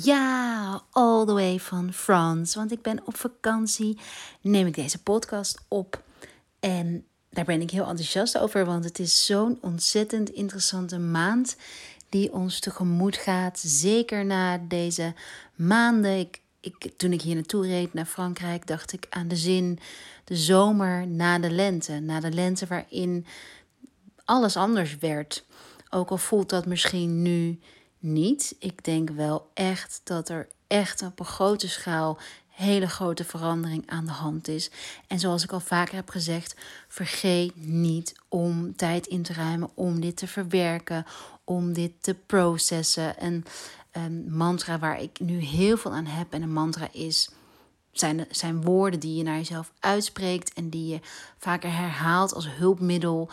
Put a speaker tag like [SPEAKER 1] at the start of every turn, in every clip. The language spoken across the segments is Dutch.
[SPEAKER 1] Ja, all the way van France. Want ik ben op vakantie. Neem ik deze podcast op. En daar ben ik heel enthousiast over. Want het is zo'n ontzettend interessante maand die ons tegemoet gaat. Zeker na deze maanden. Ik, ik, toen ik hier naartoe reed naar Frankrijk, dacht ik aan de zin: de zomer na de lente. Na de lente waarin alles anders werd. Ook al voelt dat misschien nu niet. Ik denk wel echt dat er echt op een grote schaal hele grote verandering aan de hand is. En zoals ik al vaker heb gezegd, vergeet niet om tijd in te ruimen om dit te verwerken, om dit te processen. Een, een mantra waar ik nu heel veel aan heb en een mantra is zijn, zijn woorden die je naar jezelf uitspreekt en die je vaker herhaalt als hulpmiddel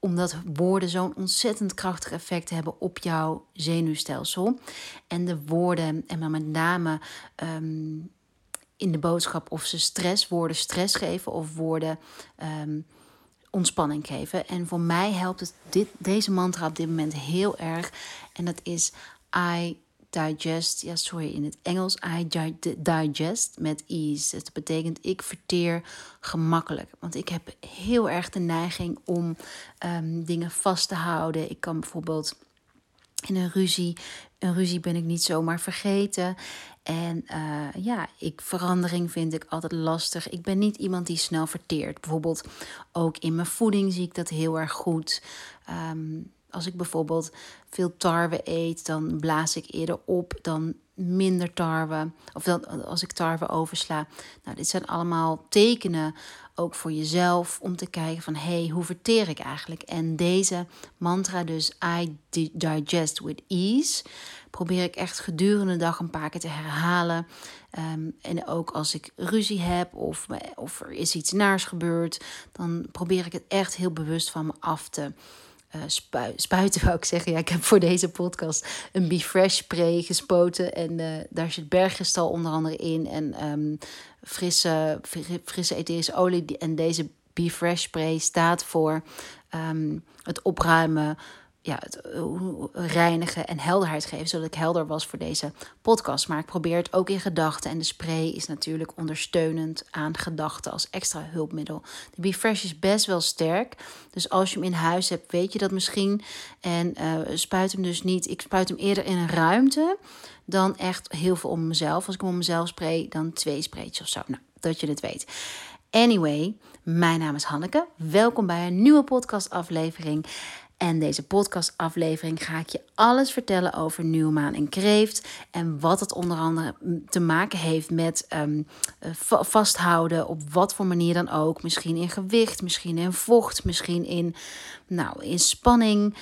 [SPEAKER 1] omdat woorden zo'n ontzettend krachtig effect hebben op jouw zenuwstelsel. En de woorden, en met name ehm, in de boodschap of ze stress, woorden stress geven of woorden um, ontspanning geven. En voor mij helpt het dit, deze mantra op dit moment heel erg. En dat is I digest, ja sorry, in het Engels, I digest met ease. Dat betekent ik verteer gemakkelijk. Want ik heb heel erg de neiging om um, dingen vast te houden. Ik kan bijvoorbeeld in een ruzie, een ruzie ben ik niet zomaar vergeten. En uh, ja, ik, verandering vind ik altijd lastig. Ik ben niet iemand die snel verteert. Bijvoorbeeld ook in mijn voeding zie ik dat heel erg goed. Um, als ik bijvoorbeeld veel tarwe eet, dan blaas ik eerder op dan minder tarwe. Of dan als ik tarwe oversla. Nou, dit zijn allemaal tekenen ook voor jezelf om te kijken van hé, hey, hoe verteer ik eigenlijk? En deze mantra dus I digest with ease probeer ik echt gedurende de dag een paar keer te herhalen. Um, en ook als ik ruzie heb of, of er is iets naars gebeurd, dan probeer ik het echt heel bewust van me af te uh, spuiten, wou ik zeggen. Ja, ik heb voor deze podcast een Befresh spray gespoten. En uh, daar zit berggestal onder andere in. En um, frisse, frisse etherische olie. En deze Befresh spray staat voor um, het opruimen ja, het eh, reinigen en helderheid geven, zodat ik helder was voor deze podcast. Maar ik probeer het ook in gedachten. En de spray is natuurlijk ondersteunend aan gedachten als extra hulpmiddel. De Be Fresh is best wel sterk. Dus als je hem in huis hebt, weet je dat misschien. En uh, spuit hem dus niet. Ik spuit hem eerder in een ruimte dan echt heel veel om mezelf. Als ik hem om mezelf spray, dan twee spreetjes of zo. Nou, dat je het weet. Anyway, mijn naam is Hanneke. Welkom bij een nieuwe podcastaflevering. En deze podcastaflevering ga ik je alles vertellen over nieuwe maan en kreeft. En wat het onder andere te maken heeft met um, vasthouden op wat voor manier dan ook. Misschien in gewicht, misschien in vocht, misschien in, nou, in spanning.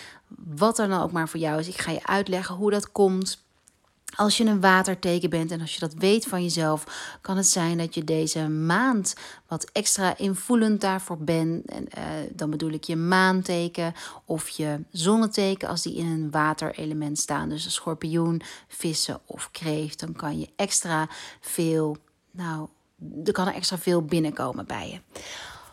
[SPEAKER 1] Wat dan ook maar voor jou is. Ik ga je uitleggen hoe dat komt. Als je een waterteken bent en als je dat weet van jezelf, kan het zijn dat je deze maand wat extra invoelend daarvoor bent. En uh, dan bedoel ik je maanteken of je zonneteken als die in een waterelement staan. Dus een schorpioen, vissen of kreeft. Dan kan je extra veel, nou, er kan er extra veel binnenkomen bij je.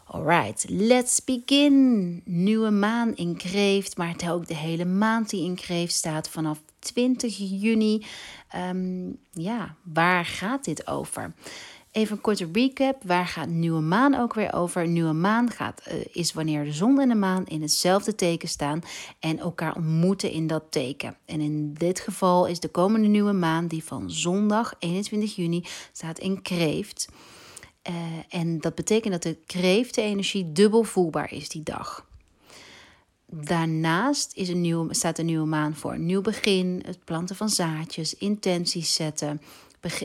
[SPEAKER 1] Alright, let's begin. Nieuwe maan in Kreeft, maar ook de hele maand die in Kreeft staat vanaf 20 juni. Um, ja, waar gaat dit over? Even een korte recap. Waar gaat nieuwe maan ook weer over? Nieuwe maan gaat, uh, is wanneer de zon en de maan in hetzelfde teken staan en elkaar ontmoeten in dat teken. En in dit geval is de komende nieuwe maan die van zondag 21 juni staat in Kreeft. Uh, en dat betekent dat de kreeftenergie dubbel voelbaar is die dag. Daarnaast is een staat een nieuwe maan voor. Een nieuw begin, het planten van zaadjes, intenties zetten,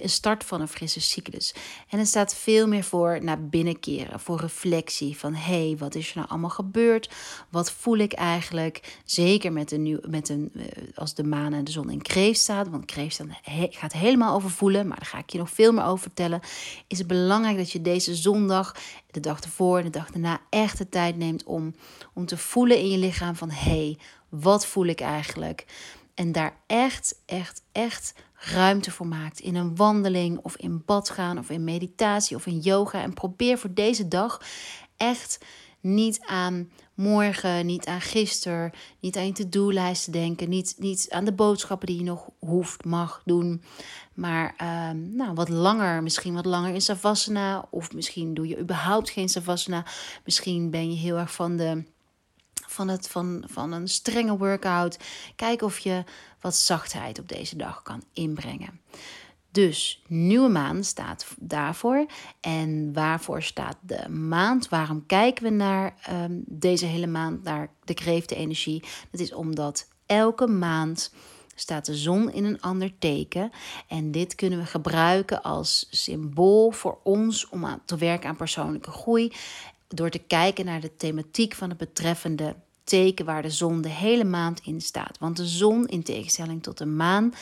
[SPEAKER 1] start van een frisse cyclus. En het staat veel meer voor naar binnenkeren, voor reflectie van hé, hey, wat is er nou allemaal gebeurd? Wat voel ik eigenlijk? Zeker met een, nieuw, met een eh, als de maan en de zon in kreeft staat, want kreeft staat, gaat helemaal over voelen, maar daar ga ik je nog veel meer over vertellen. Is het belangrijk dat je deze zondag, de dag ervoor en de dag daarna echt de tijd neemt om, om te voelen in je lichaam van hé, hey, wat voel ik eigenlijk? En daar echt, echt, echt ruimte voor maakt. In een wandeling of in bad gaan of in meditatie of in yoga. En probeer voor deze dag echt niet aan morgen, niet aan gisteren, niet aan je to-do-lijst denken, niet, niet aan de boodschappen die je nog hoeft, mag doen, maar ehm, nou, wat langer, misschien wat langer in Savasana, of misschien doe je überhaupt geen Savasana, misschien ben je heel erg van de van, het, van, van een strenge workout. Kijk of je wat zachtheid op deze dag kan inbrengen. Dus nieuwe maan staat daarvoor. En waarvoor staat de maand? Waarom kijken we naar ehm, deze hele maand, naar de kreeftenenergie? Dat is omdat elke maand staat de zon in een ander teken. En dit kunnen we gebruiken als symbool voor ons om aan te werken aan persoonlijke groei. Door te kijken naar de thematiek van het betreffende teken waar de zon de hele maand in staat. Want de zon, in tegenstelling tot de maan,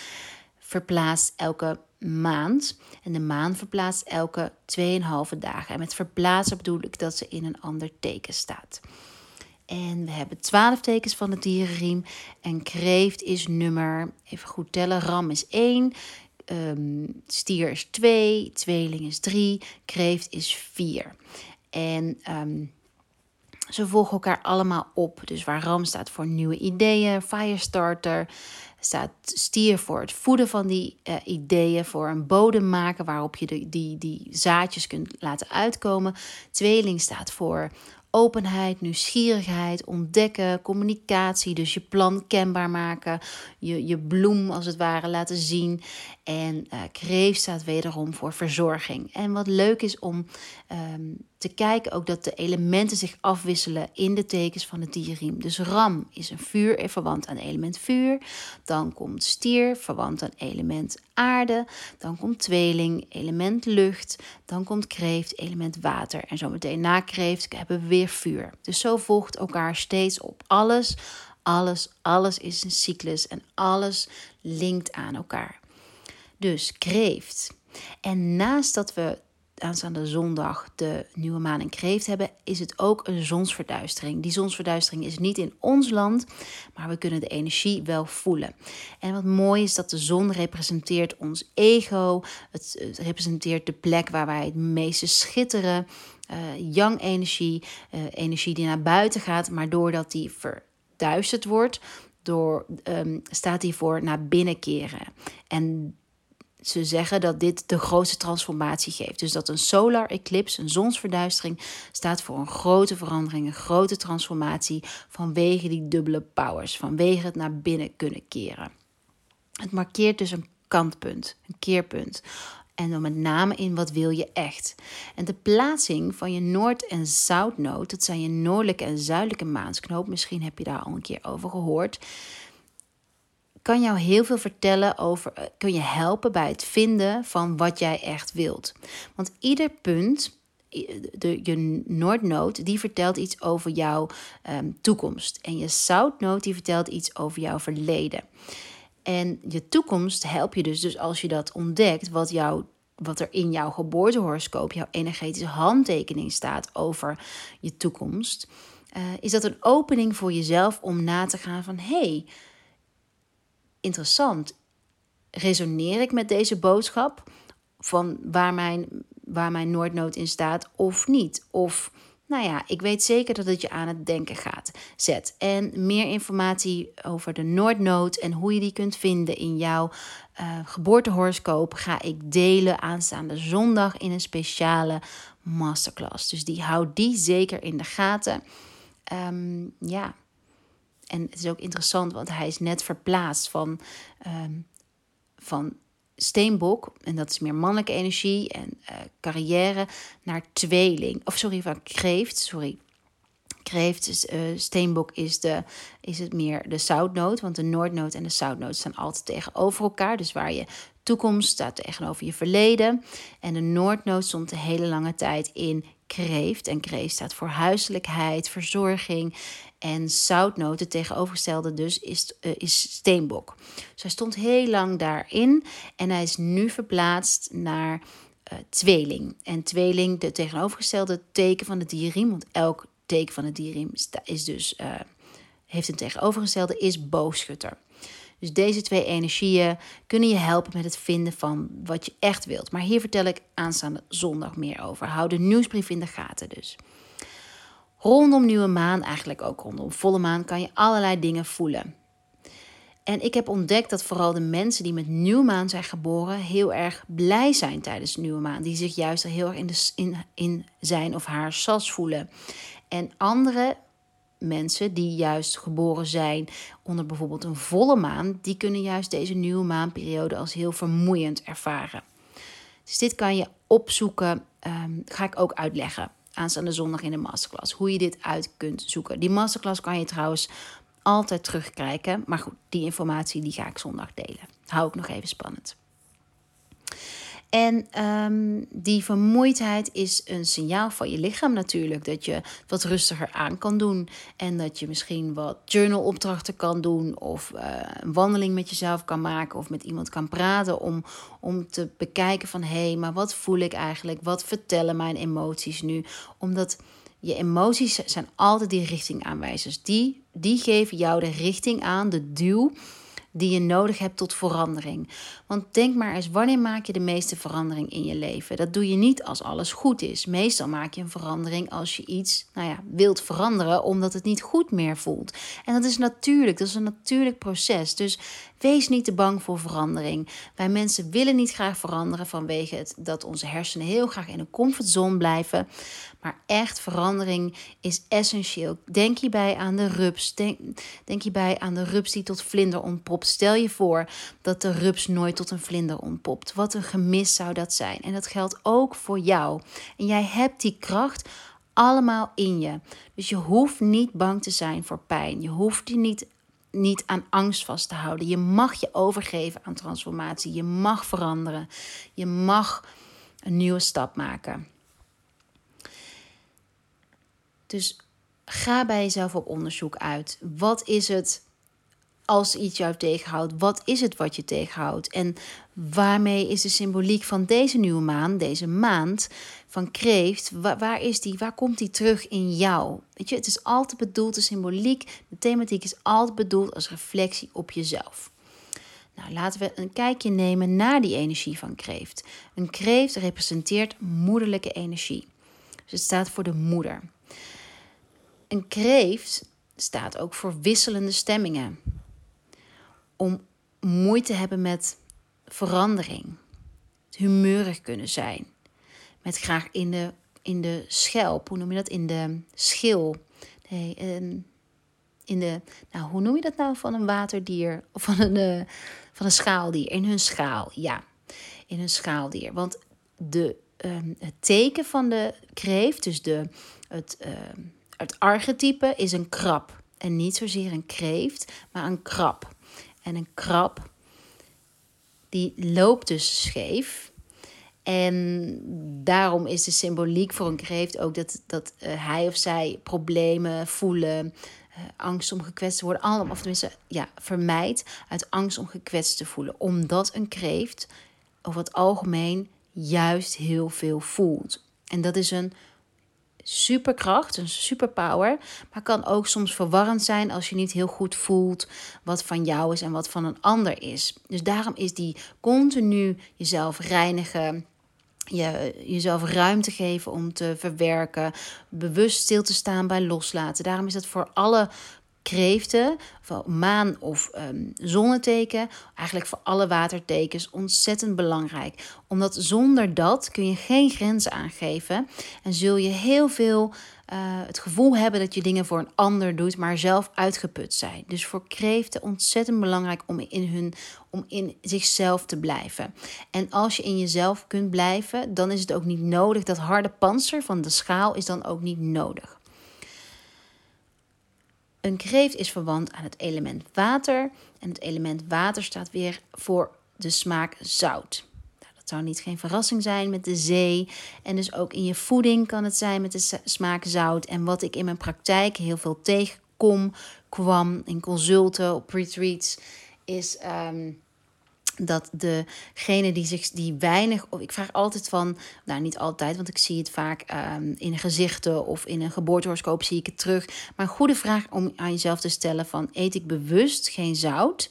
[SPEAKER 1] verplaatst elke maand. En de maan verplaatst elke 2,5 dagen. En met verplaatsen bedoel ik dat ze in een ander teken staat. En we hebben 12 tekens van de dierenriem. En kreeft is nummer, even goed tellen, ram is 1. Um, ehm, stier is 2, tweeling is 3, kreeft is 4. En um, ze volgen elkaar allemaal op. Dus waar Ram staat voor nieuwe ideeën, Firestarter staat stier voor het voeden van die uh, ideeën, voor een bodem maken waarop je de, die, die zaadjes kunt laten uitkomen. Tweeling staat voor openheid, nieuwsgierigheid, ontdekken, communicatie. Dus je plan kenbaar maken, je, je bloem als het ware laten zien. En uh, kreef staat wederom voor verzorging. En wat leuk is om ehm, te kijken ook dat de elementen zich afwisselen in de tekens van het dierriem. Dus ram is een vuur, en verwant aan element vuur. Dan komt stier, verwant aan element aarde. Dan komt tweeling, element lucht. Dan komt kreeft, element water. En zometeen na kreeft hebben we weer vuur. Dus zo volgt elkaar steeds op. Alles, alles, alles is een cyclus en alles linkt aan elkaar. Dus kreeft. En naast dat we aanstaande zondag de nieuwe maan in kreeft hebben, is het ook een zonsverduistering. Die zonsverduistering is niet in ons land, maar we kunnen de energie wel voelen. En wat mooi is dat de zon representeert ons ego. Het, representeert de plek waar wij het meeste schitteren. Uh, yang energie, uh, energie die naar buiten gaat, maar doordat die verduisterd wordt, door, um, staat voor naar binnen keren. En ze zeggen dat dit de grootste transformatie geeft. Dus dat een solar eclipse, een zonsverduistering, staat voor een grote verandering, een grote transformatie vanwege die dubbele powers, vanwege het naar binnen kunnen keren. Het markeert dus een kantpunt, een keerpunt. En dan met name in wat wil je echt. En de plaatsing van je Noord- en Zuidnood, dat zijn je noordelijke en zuidelijke maansknoop, misschien heb je daar al een keer over gehoord kan jou heel veel vertellen over, eh, kun je helpen bij het vinden van wat jij echt wilt. Want ieder punt, de, je Noordnoot, die vertelt iets over jouw um, toekomst. En je Zoutnoot, die vertelt iets over jouw verleden. En je toekomst help je dus, dus als je dat ontdekt, wat, jou, wat er in jouw geboortehoroscoop, jouw energetische handtekening staat over je toekomst. Uh, is dat een opening voor jezelf om na te gaan van hé, hey, interessant. Resoneer ik met deze boodschap van waar mijn, waar mijn Noordnood in staat of niet? Of nou ja, ik weet zeker dat het je aan het denken gaat. Zet. En meer informatie over de Noordnood en hoe je die kunt vinden in jouw uh, geboortehoroscoop ga ik delen aanstaande zondag in een speciale masterclass. Dus die houd die zeker in de gaten. Um, ja, en het is ook interessant, want hij is net verplaatst van, ehm, van steenbok, en dat is meer mannelijke energie en uh, carrière, naar tweeling. Of sorry, van kreeft, sorry. Kreeft, uh, steenbok is, de, is het meer de zoutnoot, want de noordnoot en de zoutnoot staan altijd tegenover elkaar. Dus waar je toekomst staat tegenover je verleden. En de noordnoot stond de hele lange tijd in kreeft. En kreeft staat voor huiselijkheid, verzorging. En zoutnoot, het tegenovergestelde dus, is, uh, is steenbok. Dus hij stond heel lang daarin. En hij is nu verplaatst naar uh, tweeling. En tweeling, de tegenovergestelde teken van het dierriem. Want elk teken van het dierriem is dus, uh, heeft een tegenovergestelde, is boogschutter. Dus deze twee energieën kunnen je helpen met het vinden van wat je echt wilt. Maar hier vertel ik aanstaande zondag meer over. Hou de nieuwsbrief in de gaten dus. Rondom nieuwe maan, eigenlijk ook rondom volle maan, kan je allerlei dingen voelen. En ik heb ontdekt dat vooral de mensen die met nieuwe maan zijn geboren heel erg blij zijn tijdens de nieuwe maan. Die zich juist heel erg in, de, in, in zijn of haar sas voelen. En andere mensen die juist geboren zijn onder bijvoorbeeld een volle maan, die kunnen juist deze nieuwe maanperiode als heel vermoeiend ervaren. Dus dit kan je opzoeken, um, ga ik ook uitleggen aanstaande zondag in de masterclass. Hoe je dit uit kunt zoeken. Die masterclass kan je trouwens altijd terugkijken. Maar goed, die informatie die ga ik zondag delen. Hou ik nog even spannend. En um, die vermoeidheid is een signaal van je lichaam natuurlijk. Dat je wat rustiger aan kan doen. En dat je misschien wat journalopdrachten kan doen. Of uh, een wandeling met jezelf kan maken. Of met iemand kan praten. Om, om te bekijken van hé, hey, maar wat voel ik eigenlijk? Wat vertellen mijn emoties nu? Omdat je emoties zijn altijd die richtingaanwijzers. Die, die geven jou de richting aan, de duw die je nodig hebt tot verandering. Want denk maar eens, wanneer maak je de meeste verandering in je leven? Dat doe je niet als alles goed is. Meestal maak je een verandering als je iets nou ja, wilt veranderen omdat het niet goed meer voelt. En dat is natuurlijk, dat is een natuurlijk proces. Dus wees niet te bang voor verandering. Wij mensen willen niet graag veranderen vanwege het dat onze hersenen heel graag in een comfortzone blijven. Maar echt verandering is essentieel. Denk hierbij aan de rups. Denk, hierbij aan de rups die tot vlinder ontpopt. Stel je voor dat de rups nooit tot een vlinder ontpopt. Wat een gemis zou dat zijn. En dat geldt ook voor jou. En jij hebt die kracht allemaal in je. Dus je hoeft niet bang te zijn voor pijn. Je hoeft je niet, niet aan angst vast te houden. Je mag je overgeven aan transformatie. Je mag veranderen. Je mag een nieuwe stap maken. Dus ga bij jezelf op onderzoek uit. Wat is het als iets jou tegenhoudt? Wat is het wat je tegenhoudt? En waarmee is de symboliek van deze nieuwe maan, deze maand van kreeft, waar, is die? Waar komt die terug in jou? Weet je, het is altijd bedoeld, de symboliek, de thematiek is altijd bedoeld als reflectie op jezelf. Nou, laten we een kijkje nemen naar die energie van kreeft. Een kreeft representeert moederlijke energie. Dus het staat voor de moeder. Een kreeft staat ook voor wisselende stemmingen. Om moeite hebben met verandering. Humeurig kunnen zijn. Met graag in de, in de schelp, hoe noem je dat? In de schil. Nee, in de, nou, hoe noem je dat nou van een waterdier? Of van een, uh, van een schaaldier? In hun schaal, ja. In hun schaaldier. Want de, um, het teken van de kreeft, dus de, het, uh, het archetype is een krab. En niet zozeer een kreeft, maar een krab. En een krab, die loopt dus scheef. En daarom is de symboliek voor een kreeft ook dat, dat uh, hij of zij problemen voelen, uh, angst om gekwetst te worden. Allemaal, of tenminste, ja, vermijdt uit angst om gekwetst te voelen. Omdat een kreeft over het algemeen juist heel veel voelt. En dat is een superkracht, een superpower. Maar kan ook soms verwarrend zijn als je niet heel goed voelt wat van jou is en wat van een ander is. Dus daarom is die continu jezelf reinigen. Je, jezelf ruimte geven om te verwerken, bewust stil te staan bij loslaten. Daarom is dat voor alle kreeften, van maan of um, zonneteken, eigenlijk voor alle watertekens ontzettend belangrijk. Omdat zonder dat kun je geen grenzen aangeven en zul je heel veel uh, het gevoel hebben dat je dingen voor een ander doet, maar zelf uitgeput zijn. Dus voor kreeften ontzettend belangrijk om in, hun, om in zichzelf te blijven. En als je in jezelf kunt blijven, dan is het ook niet nodig. Dat harde panzer van de schaal is dan ook niet nodig. Een kreeft is verwant aan het element water. En het element water staat weer voor de smaak zout. Nou, dat zou niet geen verrassing zijn met de zee. En dus ook in je voeding kan het zijn met de smaak zout. En wat ik in mijn praktijk heel veel tegenkom, kwam in consulten, op retreats, is um, dat degene die zich die weinig, of ik vraag altijd van, nou niet altijd, want ik zie het vaak um, in gezichten of in een geboortehoroscoop zie ik het terug. Maar een goede vraag om aan jezelf te stellen van, eet ik bewust geen zout?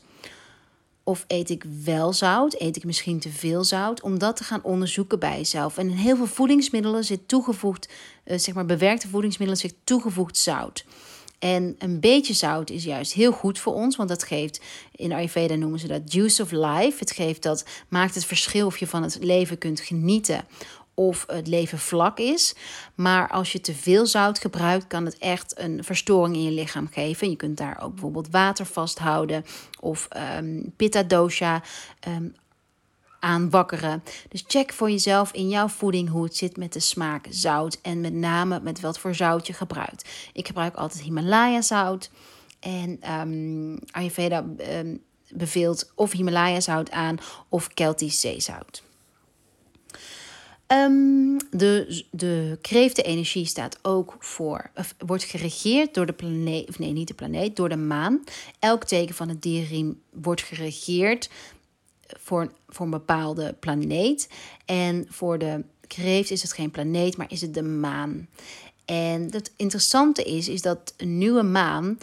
[SPEAKER 1] Of eet ik wel zout? Eet ik misschien te veel zout? Om dat te gaan onderzoeken bij jezelf. En in heel veel voedingsmiddelen zit toegevoegd, uh, zeg maar bewerkte voedingsmiddelen zit toegevoegd zout. En een beetje zout is juist heel goed voor ons, want dat geeft, in Ayurveda noemen ze dat juice of life. Het geeft dat, maakt het verschil of je van het leven kunt genieten of het leven vlak is. Maar als je te veel zout gebruikt, kan het echt een verstoring in je lichaam geven. Je kunt daar ook bijvoorbeeld water vasthouden of um, pitta dosha um, aanwakkeren. Dus check voor jezelf in jouw voeding hoe het zit met de smaak zout en met name met wat voor zout je gebruikt. Ik gebruik altijd Himalaya zout en um, Ayurveda um, beveelt of Himalaya zout aan of Keltisch zeezout. Um, de, de kreeftenenergie staat ook voor, wordt geregeerd door de planeet, of nee, niet de planeet, door de maan. Elk teken van het dierriem wordt geregeerd voor, voor een bepaalde planeet. En voor de kreeft is het geen planeet, maar is het de maan. En het interessante is, is dat een nieuwe maan,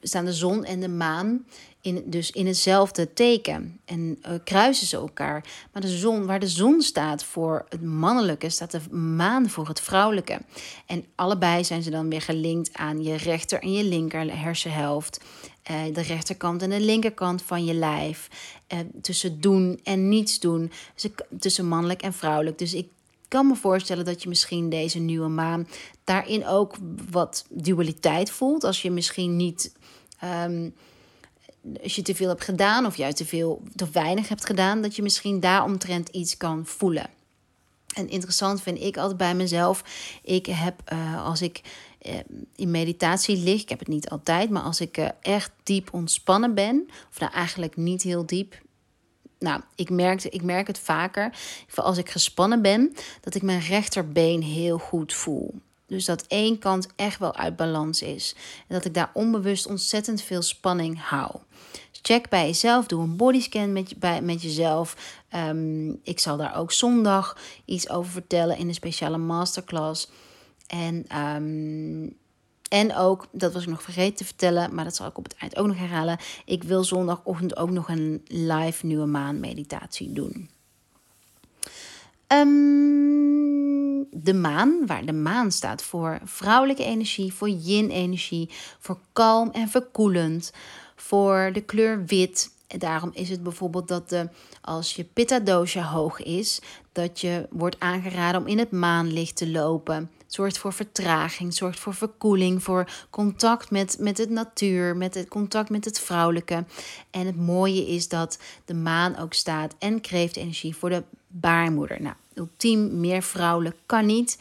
[SPEAKER 1] staan de zon en de maan in, dus in hetzelfde teken. En uh, kruisen ze elkaar. Maar de zon, waar de zon staat voor het mannelijke, staat de maan voor het vrouwelijke. En allebei zijn ze dan weer gelinkt aan je rechter en je linker hersenhelft. Uh, de rechterkant en de linkerkant van je lijf. Uh, tussen doen en niets doen. Dus tussen mannelijk en vrouwelijk. Dus ik kan me voorstellen dat je misschien deze nieuwe maan daarin ook wat dualiteit voelt. Als je misschien niet. Um, als je te veel hebt gedaan, of juist te veel te weinig hebt gedaan, dat je misschien daaromtrent iets kan voelen. En interessant vind ik altijd bij mezelf. Ik heb uh, als ik in meditatie lig, ik heb het niet altijd, maar als ik uh, echt diep ontspannen ben, of nou eigenlijk niet heel diep. Nou, ik merk, ik merk het vaker, als ik gespannen ben, dat ik mijn rechterbeen heel goed voel. Dus dat één kant echt wel uit balans is. En dat ik daar onbewust ontzettend veel spanning hou. Dus check bij jezelf, doe een bodyscan met, je, bij, met jezelf. Um, ik zal daar ook zondag iets over vertellen in een speciale masterclass. En, um, en ook, dat was ik nog vergeten te vertellen, maar dat zal ik op het eind ook nog herhalen. Ik wil zondagochtend ook nog een live nieuwe maan meditatie doen. Um, de maan, waar de maan staat voor vrouwelijke energie, voor yin-energie, voor kalm en verkoelend, voor de kleur wit. Daarom is het bijvoorbeeld dat de, als je pitta dosha hoog is, dat je wordt aangeraden om in het maanlicht te lopen. Zorgt voor vertraging, zorgt voor verkoeling, voor contact met, met het natuur, met het contact met het vrouwelijke. En het mooie is dat de maan ook staat en kreeftenergie voor de baarmoeder. Nou, ultiem meer vrouwelijk kan niet.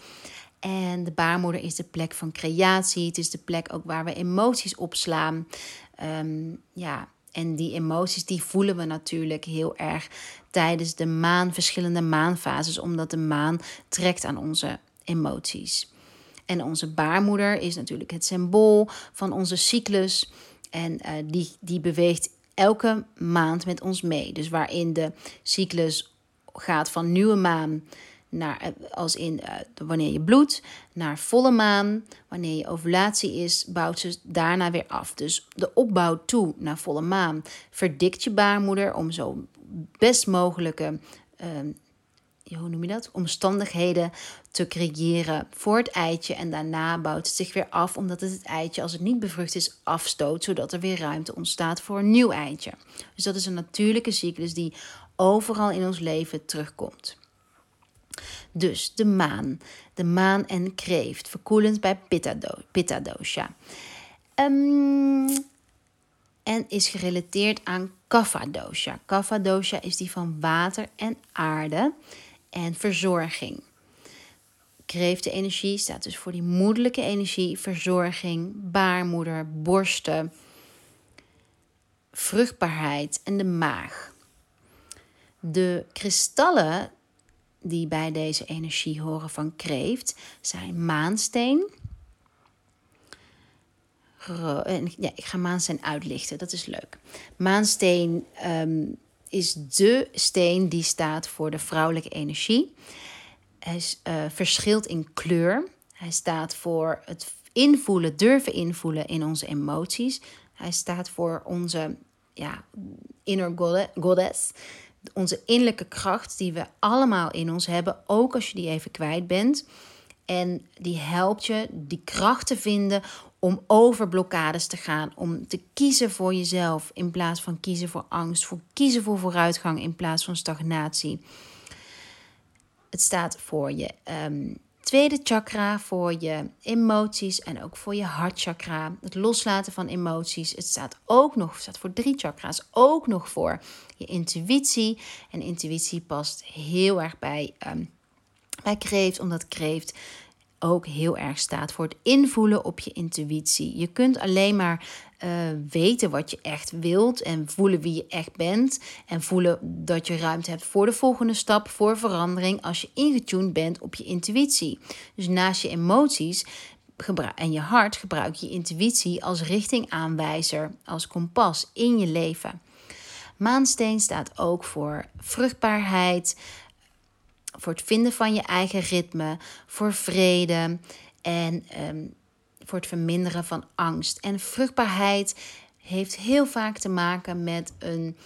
[SPEAKER 1] En de baarmoeder is de plek van creatie. Het is de plek ook waar we emoties opslaan. Um, ja, en die emoties die voelen we natuurlijk heel erg tijdens de maan, verschillende maanfases, omdat de maan trekt aan onze emoties. En onze baarmoeder is natuurlijk het symbool van onze cyclus. En uh, die, die beweegt elke maand met ons mee. Dus waarin de cyclus gaat van nieuwe maan naar, eh, als in uh, wanneer je bloedt, naar volle maan. Wanneer je ovulatie is, bouwt ze daarna weer af. Dus de opbouw toe naar volle maan verdikt je baarmoeder om zo best mogelijke, uh, hoe noem je dat, omstandigheden te creëren voor het eitje. En daarna bouwt het zich weer af, omdat het het eitje, als het niet bevrucht is, afstoot, zodat er weer ruimte ontstaat voor een nieuw eitje. Dus dat is een natuurlijke cyclus die overal in ons leven terugkomt. Dus de maan. De maan en kreeft. Verkoelend bij pitta, do pitta dosha. Um, en is gerelateerd aan kapha dosha. Kapha dosha is die van water en aarde en verzorging. Kreeftenergie staat dus voor die moederlijke energie, verzorging, baarmoeder, borsten, vruchtbaarheid en de maag. De kristallen die bij deze energie horen van kreeft zijn maansteen. Ja, ik ga maansteen uitlichten, dat is leuk. Maansteen um, is de steen die staat voor de vrouwelijke energie. Hij is, uh, verschilt in kleur. Hij staat voor het invoelen, durven invoelen in onze emoties. Hij staat voor onze ja, inner goddess. Onze innerlijke kracht die we allemaal in ons hebben, ook als je die even kwijt bent. En die helpt je die kracht te vinden om over blokkades te gaan. Om te kiezen voor jezelf in plaats van kiezen voor angst. Voor kiezen voor vooruitgang in plaats van stagnatie. Het staat voor je um, tweede chakra, voor je emoties en ook voor je hartchakra. Het loslaten van emoties. Het staat ook nog, staat voor drie chakra's, ook nog voor je intuïtie. En intuïtie past heel erg bij, um, bij kreeft, omdat kreeft ook heel erg staat voor het invoelen op je intuïtie. Je kunt alleen maar uh, weten wat je echt wilt en voelen wie je echt bent. En voelen dat je ruimte hebt voor de volgende stap, voor verandering, als je ingetuned bent op je intuïtie. Dus naast je emoties en je hart gebruik je intuïtie als richtingaanwijzer, als kompas in je leven. Maansteen staat ook voor vruchtbaarheid, voor het vinden van je eigen ritme, voor vrede en ehm, voor het verminderen van angst. En vruchtbaarheid heeft heel vaak te maken met een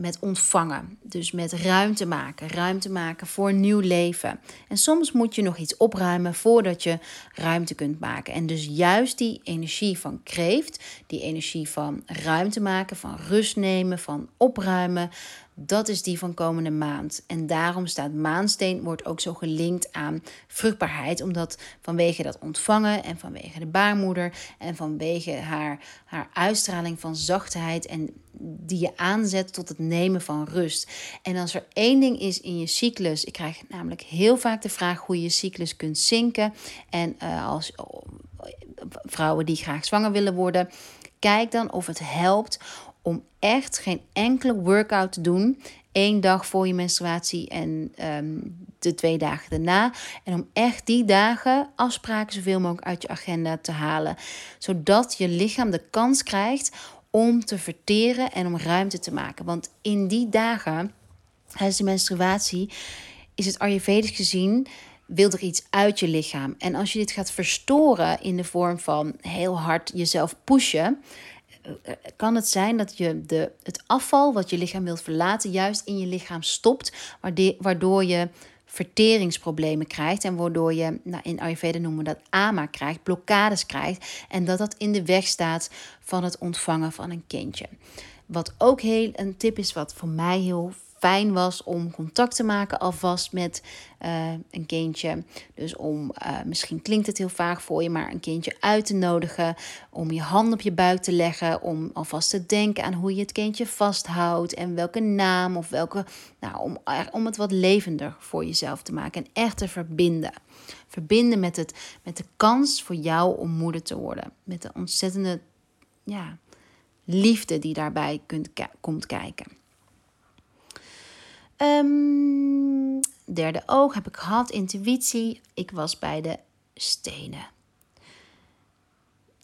[SPEAKER 1] met ontvangen. Dus met ruimte maken. Ruimte maken voor nieuw leven. En soms moet je nog iets opruimen voordat je ruimte kunt maken. En dus juist die energie van kreeft, die energie van ruimte maken, van rust nemen, van opruimen. Dat is die van komende maand. En daarom staat maansteen wordt ook zo gelinkt aan vruchtbaarheid. Omdat vanwege dat ontvangen en vanwege de baarmoeder en vanwege haar, haar uitstraling van zachtheid en die je aanzet tot het nemen van rust. En als er één ding is in je cyclus, ik krijg namelijk heel vaak de vraag hoe je je cyclus kunt zinken. En uh, als vrouwen die graag zwanger willen worden, kijk dan of het helpt om echt geen enkele workout te doen. Eén dag voor je menstruatie en ehm, de twee dagen daarna. En om echt die dagen afspraken zoveel mogelijk uit je agenda te halen. Zodat je lichaam de kans krijgt om te verteren en om ruimte te maken. Want in die dagen, tijdens de menstruatie, is het Ayurvedisch gezien wil er iets uit je lichaam. En als je dit gaat verstoren in de vorm van heel hard jezelf pushen, kan het zijn dat je de, het afval wat je lichaam wilt verlaten, juist in je lichaam stopt, waardoor je verteringsproblemen krijgt en waardoor je, nou in Ayurveda noemen we dat ama krijgt, blokkades krijgt en dat dat in de weg staat van het ontvangen van een kindje. Wat ook heel een tip is, wat voor mij heel fijn was om contact te maken alvast met uh, een kindje. Dus om, uh, misschien klinkt het heel vaag voor je, maar een kindje uit te nodigen. Om je hand op je buik te leggen. Om alvast te denken aan hoe je het kindje vasthoudt. En welke naam of welke. Nou, om, om het wat levender voor jezelf te maken. En echt te verbinden. Verbinden met, het, met de kans voor jou om moeder te worden. Met de ontzettende ja, liefde die daarbij kunt, komt kijken. Um, derde oog heb ik gehad, intuïtie. Ik was bij de stenen.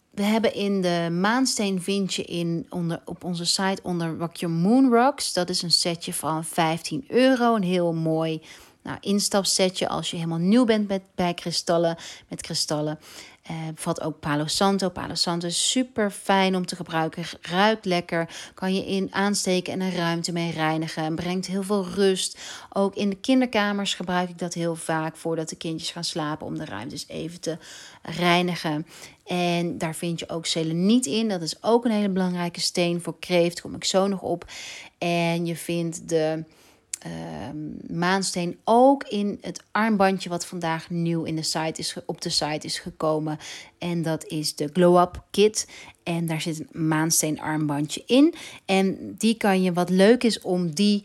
[SPEAKER 1] We hebben in de maansteen vind je in, onder, op onze site onder Rock Your Moon Rocks. Dat is een setje van 15 euro. Een heel mooi nou, instapsetje als je helemaal nieuw bent met, bij kristallen, met kristallen. Uh, bevat ook Palo Santo. Palo Santo is super fijn om te gebruiken. Ruikt lekker. Kan je in aansteken en een ruimte mee reinigen. En brengt heel veel rust. Ook in de kinderkamers gebruik ik dat heel vaak voordat de kindjes gaan slapen. Om de ruimtes even te reinigen. En daar vind je ook seleniet in. Dat is ook een hele belangrijke steen voor kreeft. Kom ik zo nog op. En je vindt de uh, maansteen ook in het armbandje wat vandaag nieuw in de site is, op de site is gekomen. En dat is de Glow Up Kit. En daar zit een maansteen armbandje in. En die kan je, wat leuk is om die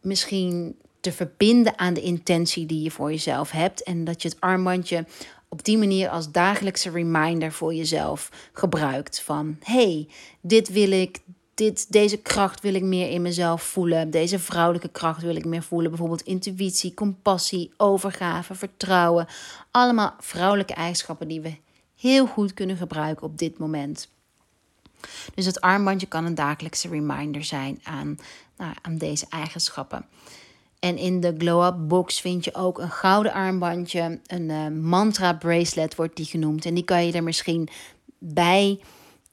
[SPEAKER 1] misschien te verbinden aan de intentie die je voor jezelf hebt. En dat je het armbandje op die manier als dagelijkse reminder voor jezelf gebruikt. Van hey, dit wil ik, dit, deze kracht wil ik meer in mezelf voelen. Deze vrouwelijke kracht wil ik meer voelen. Bijvoorbeeld intuïtie, compassie, overgave, vertrouwen. Allemaal vrouwelijke eigenschappen die we heel goed kunnen gebruiken op dit moment. Dus het armbandje kan een dagelijkse reminder zijn aan, nou, aan deze eigenschappen. En in de Glow Up Box vind je ook een gouden armbandje. Een uh, mantra bracelet wordt die genoemd. En die kan je er misschien bij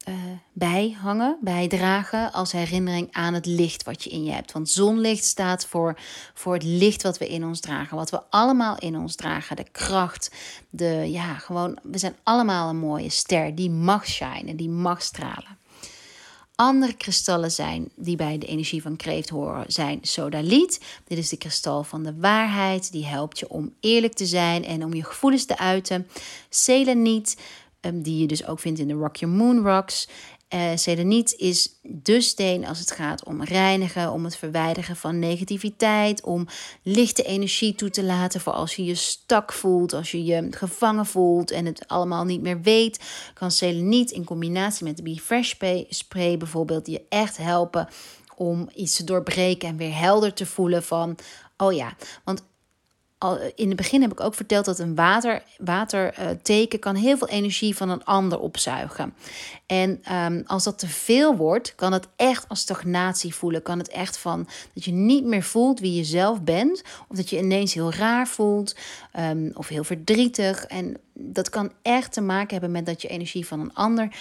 [SPEAKER 1] uh, bijhangen, bijdragen als herinnering aan het licht wat je in je hebt. Want zonlicht staat voor, voor het licht wat we in ons dragen, wat we allemaal in ons dragen. De kracht, de ja, gewoon, we zijn allemaal een mooie ster die mag shinen, die mag stralen. Andere kristallen zijn die bij de energie van kreeft horen, zijn sodaliet. Dit is de kristal van de waarheid. Die helpt je om eerlijk te zijn en om je gevoelens te uiten. Seleniet Die je dus ook vindt in de Rock Your Moon Rocks. Uh, is de steen als het gaat om reinigen, om het verwijderen van negativiteit, om lichte energie toe te laten voor als je je stak voelt, als je je gevangen voelt en het allemaal niet meer weet. Kan Seleniet in combinatie met de Be Fresh spray, spray bijvoorbeeld je echt helpen om iets te doorbreken en weer helder te voelen van, oh ja, want in het begin heb ik ook verteld dat een water, waterteken kan heel veel energie van een ander opzuigen. En ehm, als dat te veel wordt, kan het echt als stagnatie voelen. Kan het echt van dat je niet meer voelt wie je zelf bent. Of dat je ineens heel raar voelt um, of heel verdrietig. En dat kan echt te maken hebben met dat je energie van een ander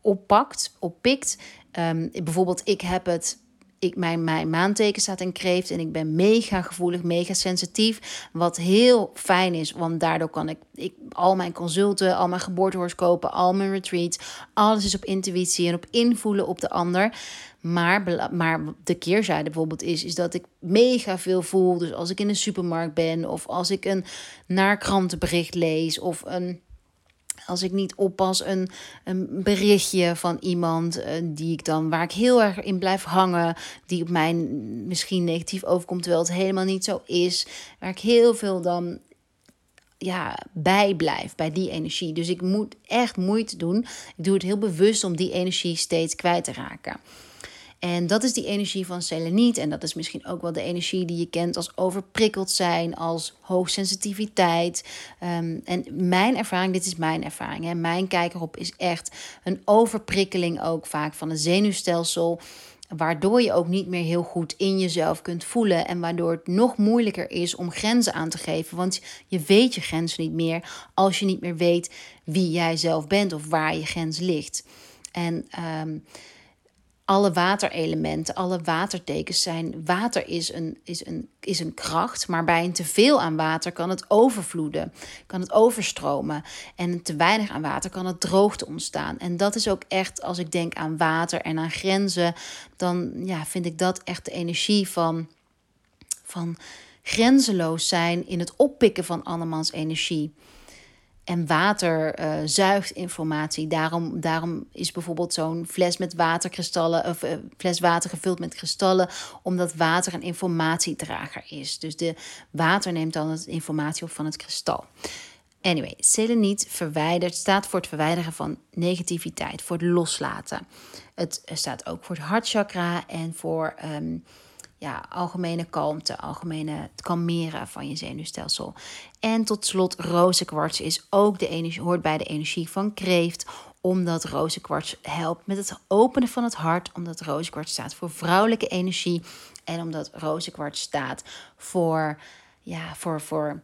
[SPEAKER 1] oppakt, oppikt. Um, bijvoorbeeld, ik heb het ik, mijn, mijn maanteken staat in kreeft en ik ben mega gevoelig, mega sensitief. Wat heel fijn is, want daardoor kan ik, ik al mijn consulten, al mijn geboortehoroscopen, al mijn retreats, alles is op intuïtie en op invoelen op de ander. Maar, maar de keerzijde bijvoorbeeld is, is dat ik mega veel voel. Dus als ik in de supermarkt ben of als ik een naar krantenbericht lees of een als ik niet oppas, een, een berichtje van iemand uh, die ik dan, waar ik heel erg in blijf hangen, die op mij misschien negatief overkomt, terwijl het helemaal niet zo is. Waar ik heel veel dan ja, bij blijf, bij die energie. Dus ik moet echt moeite doen. Ik doe het heel bewust om die energie steeds kwijt te raken. En dat is die energie van seleniet. En dat is misschien ook wel de energie die je kent als overprikkeld zijn, als hoogsensitiviteit. Um, en mijn ervaring, dit is mijn ervaring, hè, mijn kijk erop is echt een overprikkeling ook vaak van het zenuwstelsel. Waardoor je ook niet meer heel goed in jezelf kunt voelen. En waardoor het nog moeilijker is om grenzen aan te geven. Want je weet je grenzen niet meer als je niet meer weet wie jij zelf bent of waar je grens ligt. En um, alle waterelementen, alle watertekens zijn. Water is een, is, een, is een kracht, maar bij een teveel aan water kan het overvloeden, kan het overstromen. En te weinig aan water kan het droogte ontstaan. En dat is ook echt, als ik denk aan water en aan grenzen, dan ja, vind ik dat echt de energie van, van grenzeloos zijn in het oppikken van andermans energie. En water uh, zuigt informatie. Daarom, daarom is bijvoorbeeld zo'n fles met waterkristallen, of uh, fles water gevuld met kristallen, omdat water een informatiedrager is. Dus de water neemt dan het informatie op van het kristal. Anyway, seleniet verwijdert, staat voor het verwijderen van negativiteit, voor het loslaten. Het staat ook voor het hartchakra en voor um, ja, algemene kalmte, algemene het kalmeren van je zenuwstelsel. En tot slot, rozenkwarts is ook de energie, hoort bij de energie van kreeft, omdat rozenkwarts helpt met het openen van het hart, omdat rozenkwarts staat voor vrouwelijke energie en omdat rozenkwarts staat voor, ja, voor, voor,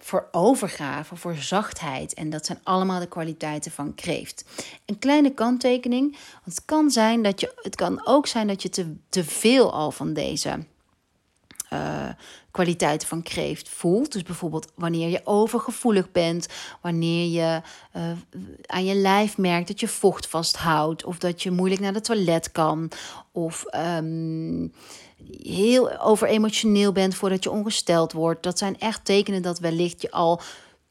[SPEAKER 1] voor overgave, voor zachtheid. En dat zijn allemaal de kwaliteiten van kreeft. Een kleine kanttekening, want het kan zijn dat je, het kan ook zijn dat je te, te veel al van deze uh, kwaliteiten van kreeft voelt. Dus bijvoorbeeld wanneer je overgevoelig bent, wanneer je uh, aan je lijf merkt dat je vocht vasthoudt, of dat je moeilijk naar de toilet kan, of um, heel overemotioneel bent voordat je ongesteld wordt. Dat zijn echt tekenen dat wellicht je al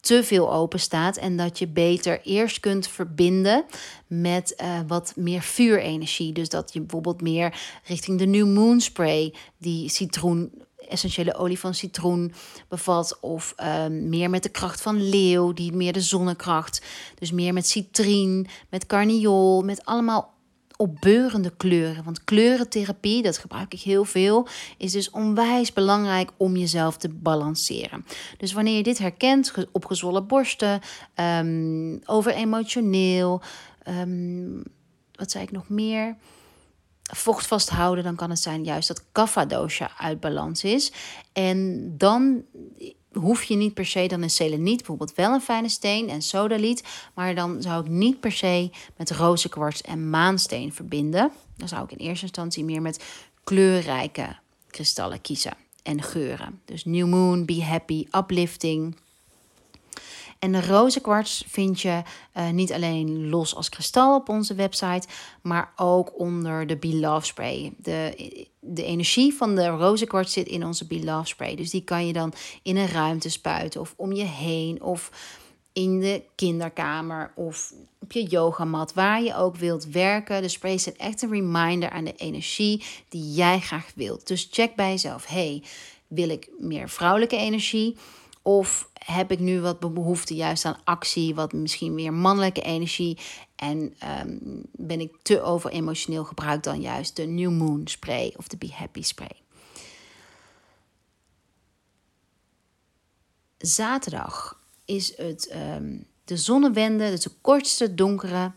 [SPEAKER 1] te veel open staat en dat je beter eerst kunt verbinden met uh, wat meer vuurenergie. Dus dat je bijvoorbeeld meer richting de New Moon Spray, die citroen essentiële olie van citroen bevat. Of ehm, meer met de kracht van leeuw, die meer de zonnekracht. Dus meer met citrien, met carniol, met allemaal opbeurende kleuren. Want kleurentherapie, dat gebruik ik heel veel, is dus onwijs belangrijk om jezelf te balanceren. Dus wanneer je dit herkent, opgezwollen borsten, um, over emotioneel, um, wat zei ik nog meer? vocht vasthouden, dan kan het zijn juist dat kapha uit balans is. En dan hoef je niet per se, dan is seleniet bijvoorbeeld wel een fijne steen en sodaliet. Maar dan zou ik niet per se met rozenkwarts en maansteen verbinden. Dan zou ik in eerste instantie meer met kleurrijke kristallen kiezen en geuren. Dus New Moon, Be Happy, Uplifting. En de rozenkwarts vind je uh, niet alleen los als kristal op onze website, maar ook onder de Be Love Spray. De, de energie van de rozenkwarts zit in onze Be Love Spray. Dus die kan je dan in een ruimte spuiten of om je heen of in de kinderkamer of op je yogamat, waar je ook wilt werken. De spray is echt een reminder aan de energie die jij graag wilt. Dus check bij jezelf: hey, wil ik meer vrouwelijke energie? Of heb ik nu wat behoefte juist aan actie, wat misschien meer mannelijke energie? En ehm, ben ik te over emotioneel gebruikt dan juist de New Moon spray of de Be Happy spray? Zaterdag is het um, de zonnewende, dus de kortste donkere,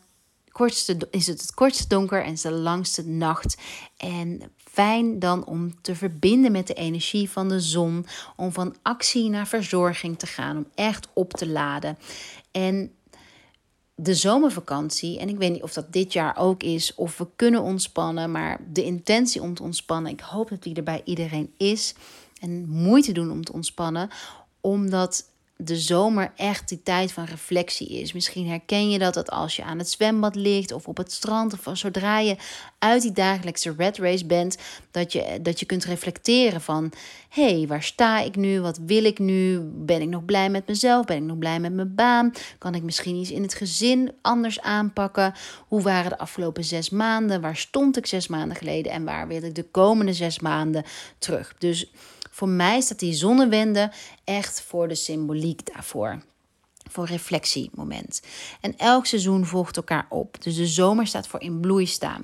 [SPEAKER 1] kortste, is het het kortste donker en is de langste nacht. En fijn dan om te verbinden met de energie van de zon, om van actie naar verzorging te gaan, om echt op te laden. En de zomervakantie, en ik weet niet of dat dit jaar ook is, of we kunnen ontspannen, maar de intentie om te ontspannen, ik hoop dat die er bij iedereen is. En moeite doen om te ontspannen, omdat de zomer echt die tijd van reflectie is. Misschien herken je dat, dat als je aan het zwembad ligt of op het strand of zodra je uit die dagelijkse red race bent, dat je, dat je kunt reflecteren van hé, hey, waar sta ik nu? Wat wil ik nu? Ben ik nog blij met mezelf? Ben ik nog blij met mijn baan? Kan ik misschien iets in het gezin anders aanpakken? Hoe waren de afgelopen zes maanden? Waar stond ik zes maanden geleden en waar wil ik de komende zes maanden terug? Dus voor mij staat die zonnewende echt voor de symboliek daarvoor. Voor reflectiemoment. En elk seizoen volgt elkaar op. Dus de zomer staat voor in bloei staan.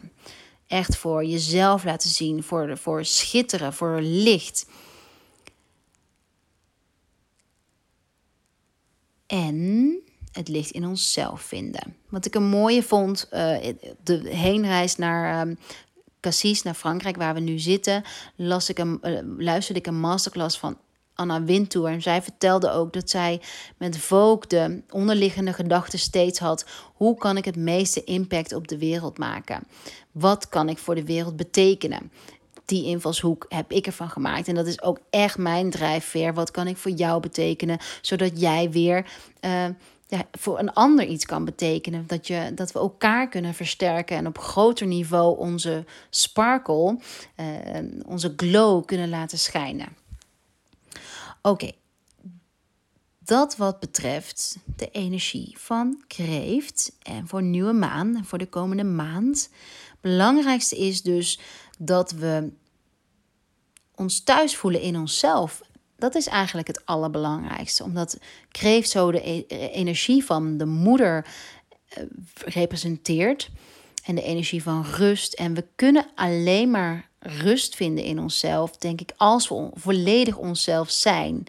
[SPEAKER 1] Echt voor jezelf laten zien, voor, voor schitteren, voor licht. En het licht in onszelf vinden. Wat ik een mooie vond, uh, de heenreis naar ehm, Cassis naar Frankrijk, waar we nu zitten, las ik een, uh, luisterde ik een masterclass van Anna Wintour. En zij vertelde ook dat zij met Vogue de onderliggende gedachte steeds had: hoe kan ik het meeste impact op de wereld maken? Wat kan ik voor de wereld betekenen? Die invalshoek heb ik ervan gemaakt. En dat is ook echt mijn drijfveer. Wat kan ik voor jou betekenen? Zodat jij weer. Uh, voor een ander iets kan betekenen. Dat, je, dat we elkaar kunnen versterken en op groter niveau onze sparkle, uh, onze glow kunnen laten schijnen. Oké, dat wat betreft de energie van kreeft en voor nieuwe maan en voor de komende maand. Belangrijkste is dus dat we ons thuis voelen in onszelf dat is eigenlijk het allerbelangrijkste. Omdat kreeft zo de e-, energie van de moeder uh, representeert. En de energie van rust. En we kunnen alleen maar rust vinden in onszelf, denk ik, als we volledig onszelf zijn.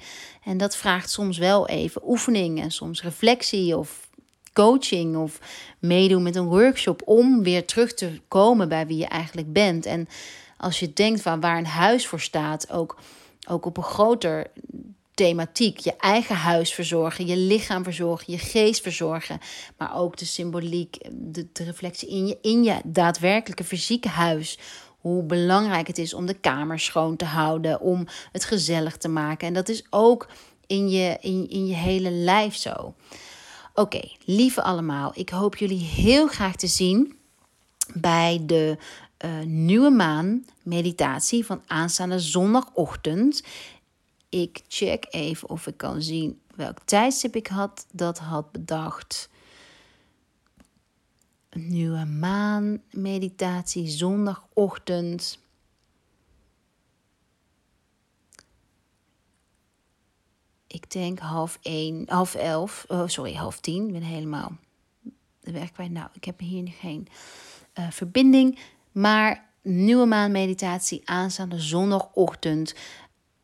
[SPEAKER 1] En dat vraagt soms wel even oefening en soms reflectie of coaching of meedoen met een workshop om weer terug te komen bij wie je eigenlijk bent. En als je denkt van waar een huis voor staat, ook ook op een groter thematiek. Je eigen huis verzorgen, je lichaam verzorgen, je geest verzorgen. Maar ook de symboliek, de, reflectie in je, in je daadwerkelijke fysieke huis. Hoe belangrijk het is om de kamer schoon te houden, om het gezellig te maken. En dat is ook in je, in, in je hele lijf zo. Oké, lieve allemaal, ik hoop jullie heel graag te zien bij de uh, nieuwe maan meditatie van aanstaande zondagochtend. Ik check even of ik kan zien welk tijdstip ik had dat had bedacht. Nieuwe maan meditatie zondagochtend. Ik denk half één, half elf, oh sorry, half tien. Ik ben helemaal de weg kwijt. Nou, ik heb hier geen uh, verbinding. Maar nieuwe maanmeditatie aanstaande zondagochtend.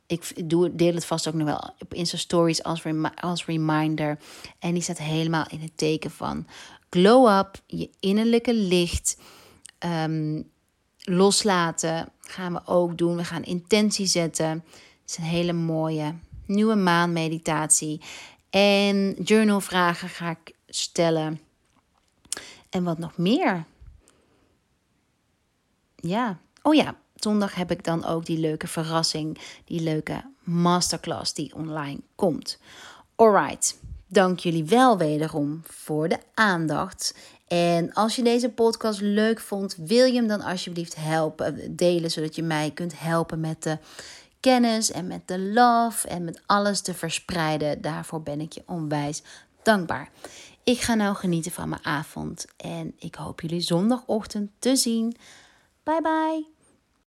[SPEAKER 1] Ik doe, deel het vast ook nog wel op Insta Stories als, als reminder. En die staat helemaal in het teken van glow up, je innerlijke licht ehm, loslaten. Gaan we ook doen. We gaan intentie zetten. Het is een hele mooie, nieuwe maanmeditatie. En journalvragen ga ik stellen. En wat nog meer? Ja. Oh ja, zondag heb ik dan ook die leuke verrassing, die leuke masterclass die online komt. Alright, dank jullie wel wederom voor de aandacht. En als je deze podcast leuk vond, wil je hem dan alsjeblieft helpen delen, zodat je mij kunt helpen met de kennis en met de love en met alles te verspreiden. Daarvoor ben ik je onwijs dankbaar. Ik ga nou genieten van mijn avond en ik hoop jullie zondagochtend te zien. Bye bye.